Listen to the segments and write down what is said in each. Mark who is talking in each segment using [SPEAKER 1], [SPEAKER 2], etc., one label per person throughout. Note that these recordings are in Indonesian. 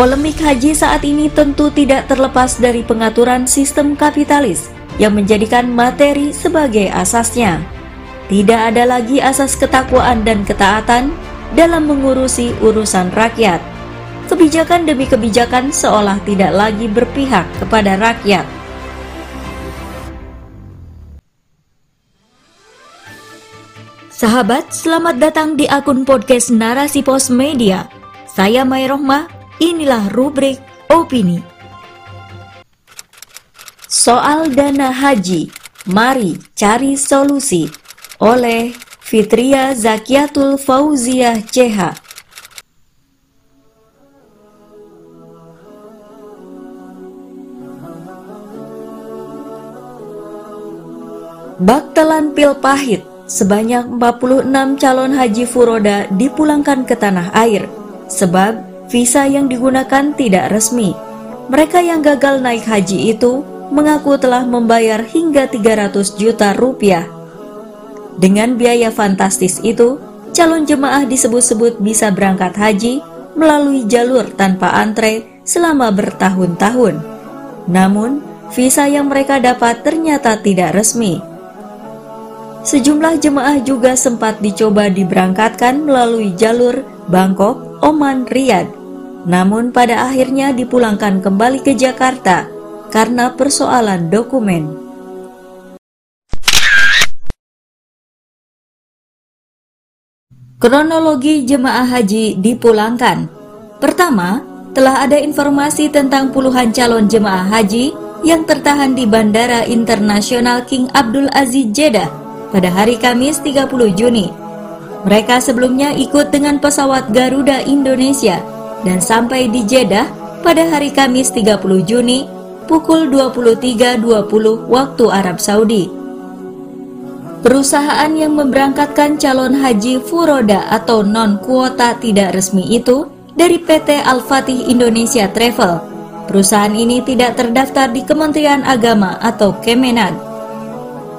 [SPEAKER 1] Polemik haji saat ini tentu tidak terlepas dari pengaturan sistem kapitalis yang menjadikan materi sebagai asasnya. Tidak ada lagi asas ketakwaan dan ketaatan dalam mengurusi urusan rakyat. Kebijakan demi kebijakan seolah tidak lagi berpihak kepada rakyat. Sahabat, selamat datang di akun podcast Narasi Pos Media. Saya Mai Rohmah Inilah rubrik opini. Soal dana haji, mari cari solusi oleh Fitria Zakiatul Fauziah CH. Baktelan pil pahit, sebanyak 46 calon haji furoda dipulangkan ke tanah air, sebab visa yang digunakan tidak resmi. Mereka yang gagal naik haji itu mengaku telah membayar hingga 300 juta rupiah. Dengan biaya fantastis itu, calon jemaah disebut-sebut bisa berangkat haji melalui jalur tanpa antre selama bertahun-tahun. Namun, visa yang mereka dapat ternyata tidak resmi. Sejumlah jemaah juga sempat dicoba diberangkatkan melalui jalur Bangkok, Oman, Riyadh namun pada akhirnya dipulangkan kembali ke Jakarta karena persoalan dokumen. Kronologi jemaah haji dipulangkan. Pertama, telah ada informasi tentang puluhan calon jemaah haji yang tertahan di Bandara Internasional King Abdul Aziz Jeddah pada hari Kamis 30 Juni. Mereka sebelumnya ikut dengan pesawat Garuda Indonesia dan sampai di Jeddah pada hari Kamis 30 Juni pukul 23.20 waktu Arab Saudi. Perusahaan yang memberangkatkan calon haji furoda atau non-kuota tidak resmi itu dari PT Al-Fatih Indonesia Travel. Perusahaan ini tidak terdaftar di Kementerian Agama atau Kemenag.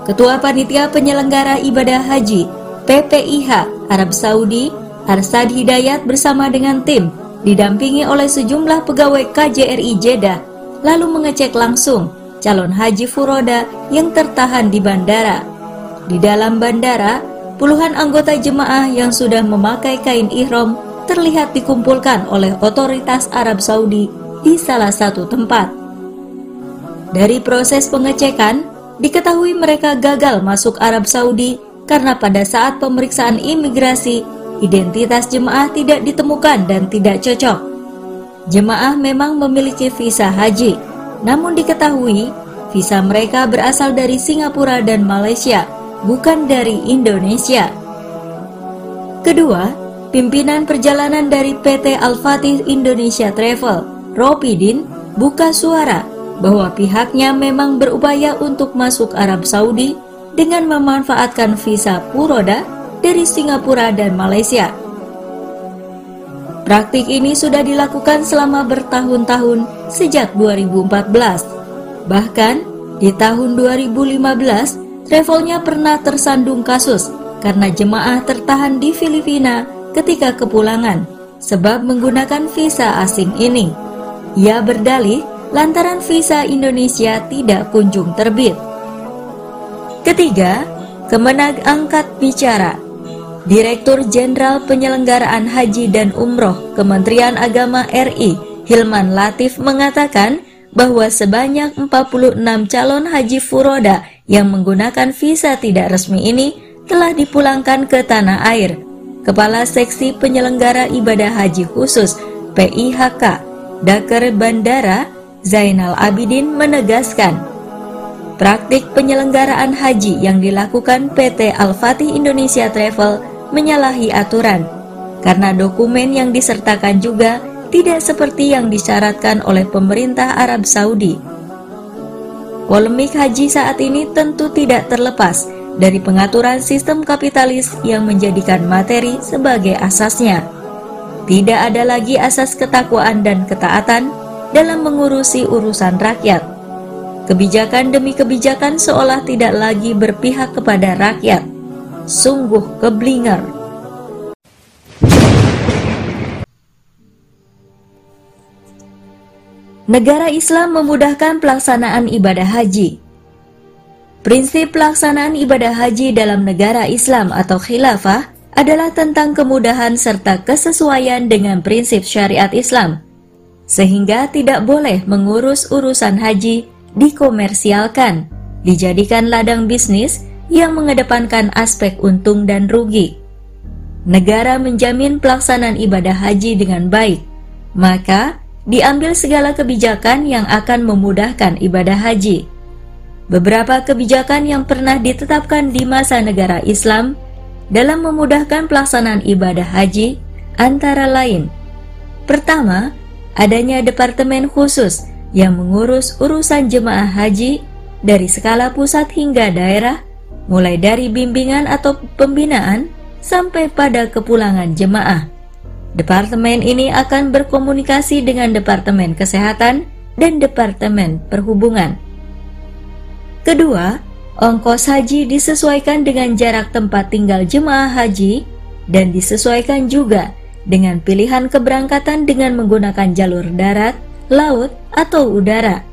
[SPEAKER 1] Ketua Panitia Penyelenggara Ibadah Haji PPIH Arab Saudi Arsad Hidayat bersama dengan tim didampingi oleh sejumlah pegawai KJRI Jeddah, lalu mengecek langsung calon haji furoda yang tertahan di bandara. Di dalam bandara, puluhan anggota jemaah yang sudah memakai kain ihram terlihat dikumpulkan oleh otoritas Arab Saudi di salah satu tempat. Dari proses pengecekan, diketahui mereka gagal masuk Arab Saudi karena pada saat pemeriksaan imigrasi identitas jemaah tidak ditemukan dan tidak cocok. Jemaah memang memiliki visa haji, namun diketahui visa mereka berasal dari Singapura dan Malaysia, bukan dari Indonesia. Kedua, pimpinan perjalanan dari PT Al-Fatih Indonesia Travel, Ropidin, buka suara bahwa pihaknya memang berupaya untuk masuk Arab Saudi dengan memanfaatkan visa Puroda dari Singapura dan Malaysia. Praktik ini sudah dilakukan selama bertahun-tahun sejak 2014. Bahkan di tahun 2015, travelnya pernah tersandung kasus karena jemaah tertahan di Filipina ketika kepulangan sebab menggunakan visa asing ini. Ia berdalih lantaran visa Indonesia tidak kunjung terbit. Ketiga, Kemenag angkat bicara Direktur Jenderal Penyelenggaraan Haji dan Umroh Kementerian Agama RI Hilman Latif mengatakan bahwa sebanyak 46 calon haji furoda yang menggunakan visa tidak resmi ini telah dipulangkan ke tanah air. Kepala Seksi Penyelenggara Ibadah Haji Khusus PIHK Dakar Bandara Zainal Abidin menegaskan praktik penyelenggaraan haji yang dilakukan PT Al-Fatih Indonesia Travel menyalahi aturan karena dokumen yang disertakan juga tidak seperti yang disyaratkan oleh pemerintah Arab Saudi. Polemik haji saat ini tentu tidak terlepas dari pengaturan sistem kapitalis yang menjadikan materi sebagai asasnya. Tidak ada lagi asas ketakwaan dan ketaatan dalam mengurusi urusan rakyat. Kebijakan demi kebijakan seolah tidak lagi berpihak kepada rakyat sungguh keblinger. Negara Islam memudahkan pelaksanaan ibadah haji. Prinsip pelaksanaan ibadah haji dalam negara Islam atau khilafah adalah tentang kemudahan serta kesesuaian dengan prinsip syariat Islam, sehingga tidak boleh mengurus urusan haji dikomersialkan, dijadikan ladang bisnis yang mengedepankan aspek untung dan rugi. Negara menjamin pelaksanaan ibadah haji dengan baik, maka diambil segala kebijakan yang akan memudahkan ibadah haji. Beberapa kebijakan yang pernah ditetapkan di masa negara Islam dalam memudahkan pelaksanaan ibadah haji antara lain Pertama, adanya departemen khusus yang mengurus urusan jemaah haji dari skala pusat hingga daerah, mulai dari bimbingan atau pembinaan sampai pada kepulangan jemaah. Departemen ini akan berkomunikasi dengan Departemen Kesehatan dan Departemen Perhubungan. Kedua, ongkos haji disesuaikan dengan jarak tempat tinggal jemaah haji dan disesuaikan juga dengan pilihan keberangkatan dengan menggunakan jalur darat, laut, atau udara.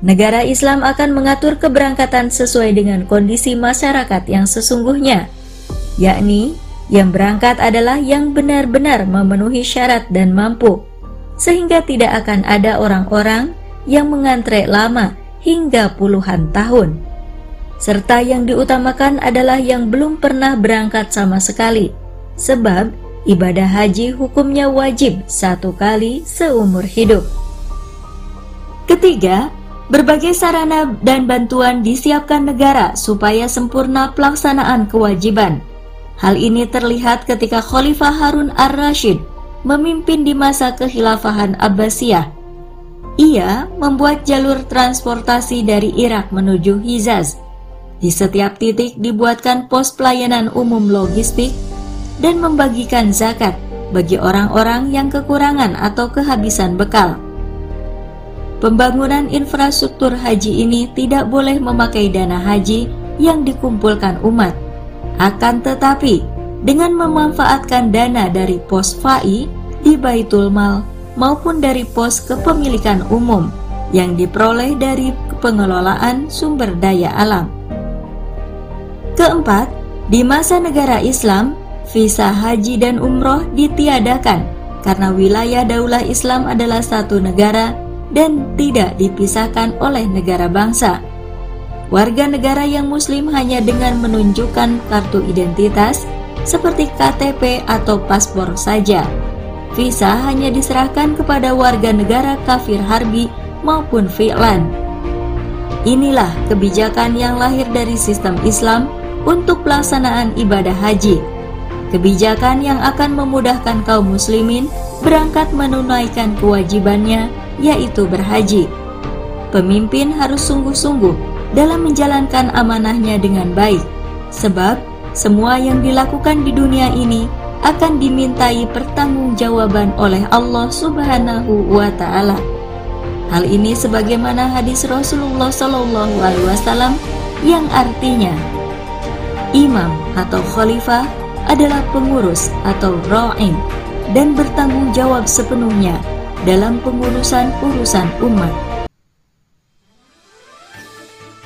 [SPEAKER 1] Negara Islam akan mengatur keberangkatan sesuai dengan kondisi masyarakat yang sesungguhnya, yakni yang berangkat adalah yang benar-benar memenuhi syarat dan mampu, sehingga tidak akan ada orang-orang yang mengantre lama hingga puluhan tahun. Serta yang diutamakan adalah yang belum pernah berangkat sama sekali, sebab ibadah haji hukumnya wajib satu kali seumur hidup. Ketiga, berbagai sarana dan bantuan disiapkan negara supaya sempurna pelaksanaan kewajiban Hal ini terlihat ketika Khalifah Harun ar-Rashid memimpin di masa kehilafahan Abbasiyah. Ia membuat jalur transportasi dari Irak menuju Hizaz. Di setiap titik dibuatkan pos pelayanan umum logistik dan membagikan zakat bagi orang-orang yang kekurangan atau kehabisan bekal. Pembangunan infrastruktur haji ini tidak boleh memakai dana haji yang dikumpulkan umat akan tetapi, dengan memanfaatkan dana dari pos FAI di Baitul Mal maupun dari pos kepemilikan umum yang diperoleh dari pengelolaan sumber daya alam. Keempat, di masa negara Islam, visa haji dan umroh ditiadakan karena wilayah daulah Islam adalah satu negara dan tidak dipisahkan oleh negara bangsa. Warga negara yang muslim hanya dengan menunjukkan kartu identitas seperti KTP atau paspor saja. Visa hanya diserahkan kepada warga negara kafir harbi maupun fi'lan. Inilah kebijakan yang lahir dari sistem Islam untuk pelaksanaan ibadah haji. Kebijakan yang akan memudahkan kaum muslimin berangkat menunaikan kewajibannya yaitu berhaji. Pemimpin harus sungguh-sungguh dalam menjalankan amanahnya dengan baik, sebab semua yang dilakukan di dunia ini akan dimintai pertanggungjawaban oleh Allah Subhanahu wa taala. Hal ini sebagaimana hadis Rasulullah Shallallahu alaihi wasallam yang artinya imam atau khalifah adalah pengurus atau ra'in dan bertanggung jawab sepenuhnya dalam pengurusan urusan umat.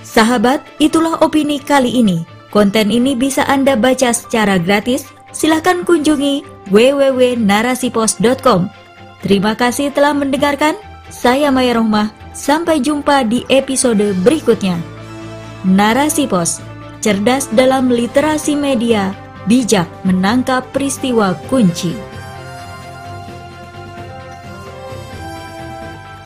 [SPEAKER 1] Sahabat, itulah opini kali ini. Konten ini bisa Anda baca secara gratis. Silahkan kunjungi www.narasipos.com. Terima kasih telah mendengarkan. Saya Maya Rohmah. Sampai jumpa di episode berikutnya. Narasi Pos, cerdas dalam literasi media, bijak menangkap peristiwa kunci.